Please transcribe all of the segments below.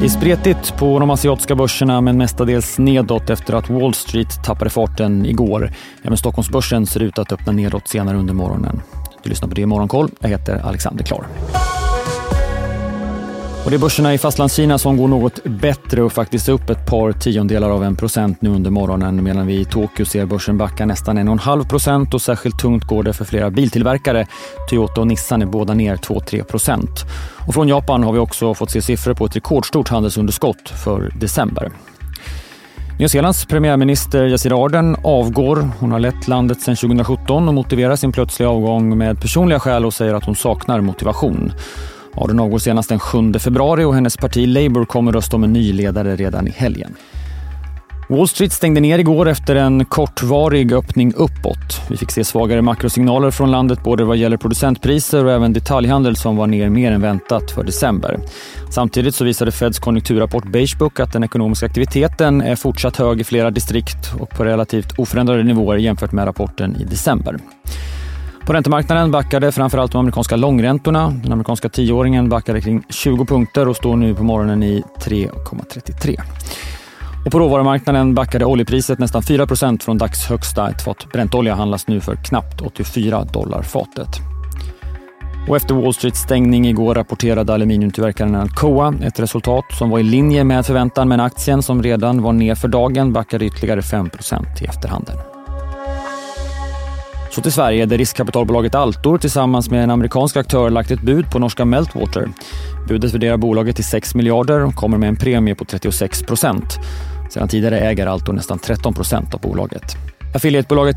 Det är spretigt på de asiatiska börserna men mestadels nedåt efter att Wall Street tappade farten igår. Även Stockholmsbörsen ser ut att öppna nedåt senare under morgonen. Du lyssnar på det i Morgonkoll. Jag heter Alexander Klar. Och det är börserna i Fastlandskina som går något bättre och faktiskt upp ett par tiondelar av en procent nu under morgonen medan vi i Tokyo ser börsen backa nästan en och en halv procent och särskilt tungt går det för flera biltillverkare. Toyota och Nissan är båda ner 2-3 procent. Och från Japan har vi också fått se siffror på ett rekordstort handelsunderskott för december. Nya Zeelands premiärminister Jacinda Ardern avgår. Hon har lett landet sedan 2017 och motiverar sin plötsliga avgång med personliga skäl och säger att hon saknar motivation. Ardern avgår senast den 7 februari och hennes parti Labour kommer rösta om en ny ledare redan i helgen. Wall Street stängde ner igår efter en kortvarig öppning uppåt. Vi fick se svagare makrosignaler från landet både vad gäller producentpriser och även detaljhandel som var ner mer än väntat för december. Samtidigt så visade Feds konjunkturrapport Beigebook att den ekonomiska aktiviteten är fortsatt hög i flera distrikt och på relativt oförändrade nivåer jämfört med rapporten i december. På räntemarknaden backade framförallt de amerikanska långräntorna. Den amerikanska tioåringen backade kring 20 punkter och står nu på morgonen i 3,33. Och på råvarumarknaden backade oljepriset nästan 4% från dagshögsta. Ett fat Brentolja handlas nu för knappt 84 dollar fatet. Och efter Wall Streets stängning igår rapporterade aluminiumtillverkaren Alcoa ett resultat som var i linje med förväntan men aktien som redan var ner för dagen backade ytterligare 5 i efterhanden. Så till Sverige där riskkapitalbolaget Altor tillsammans med en amerikansk aktör lagt ett bud på norska Meltwater. Budet värderar bolaget till 6 miljarder och kommer med en premie på 36 procent. Sedan tidigare äger Altor nästan 13 procent av bolaget. Affiliatebolaget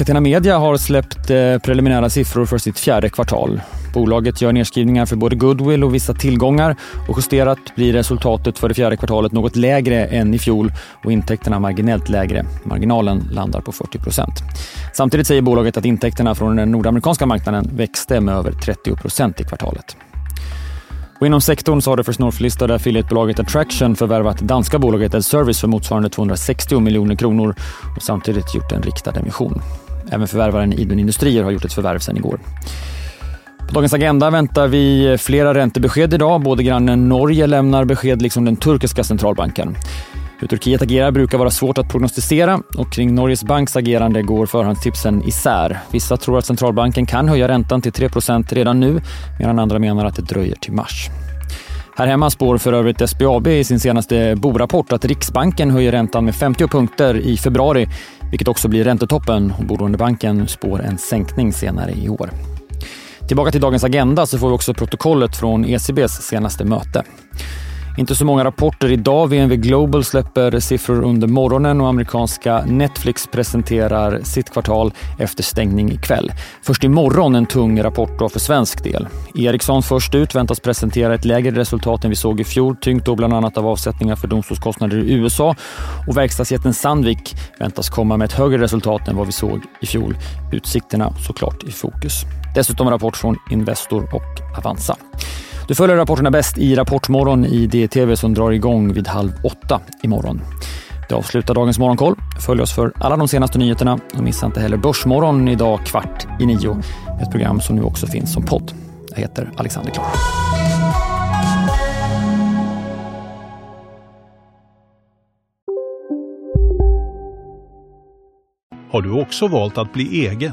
Catena Media har släppt eh, preliminära siffror för sitt fjärde kvartal. Bolaget gör nedskrivningar för både goodwill och vissa tillgångar och justerat blir resultatet för det fjärde kvartalet något lägre än i fjol och intäkterna marginellt lägre. Marginalen landar på 40 procent. Samtidigt säger bolaget att intäkterna från den nordamerikanska marknaden växte med över 30 procent i kvartalet. Och inom sektorn så har det för North-listade affiliatebolaget Attraction förvärvat danska bolaget Ed Service för motsvarande 260 miljoner kronor och samtidigt gjort en riktad emission. Även förvärvaren Idun Industrier har gjort ett förvärv sedan igår. På dagens agenda väntar vi flera räntebesked idag. Både grannen Norge lämnar besked liksom den turkiska centralbanken. Hur Turkiet agerar brukar vara svårt att prognostisera och kring Norges banks agerande går förhandstipsen isär. Vissa tror att centralbanken kan höja räntan till 3% redan nu medan andra menar att det dröjer till mars. Här hemma spår för övrigt SBAB i sin senaste borapport att Riksbanken höjer räntan med 50 punkter i februari, vilket också blir räntetoppen. Bolånebanken spår en sänkning senare i år. Tillbaka till dagens agenda så får vi också protokollet från ECBs senaste möte. Inte så många rapporter idag. VNV Global släpper siffror under morgonen och amerikanska Netflix presenterar sitt kvartal efter stängning ikväll. Först imorgon en tung rapport då för svensk del. Ericsson först ut väntas presentera ett lägre resultat än vi såg i fjol, tyngt då bland annat av avsättningar för domstolskostnader i USA. Och verkstadsjätten Sandvik väntas komma med ett högre resultat än vad vi såg i fjol. Utsikterna såklart i fokus. Dessutom rapport från Investor och Avanza. Du följer rapporterna bäst i Rapportmorgon i DTV som drar igång vid halv åtta imorgon. Det avslutar dagens Morgonkoll. Följ oss för alla de senaste nyheterna och missa inte heller Börsmorgon idag kvart i nio. Ett program som nu också finns som podd. Jag heter Alexander Klar. Har du också valt att bli egen?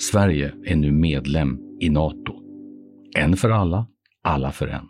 Sverige är nu medlem i Nato. En för alla, alla för en.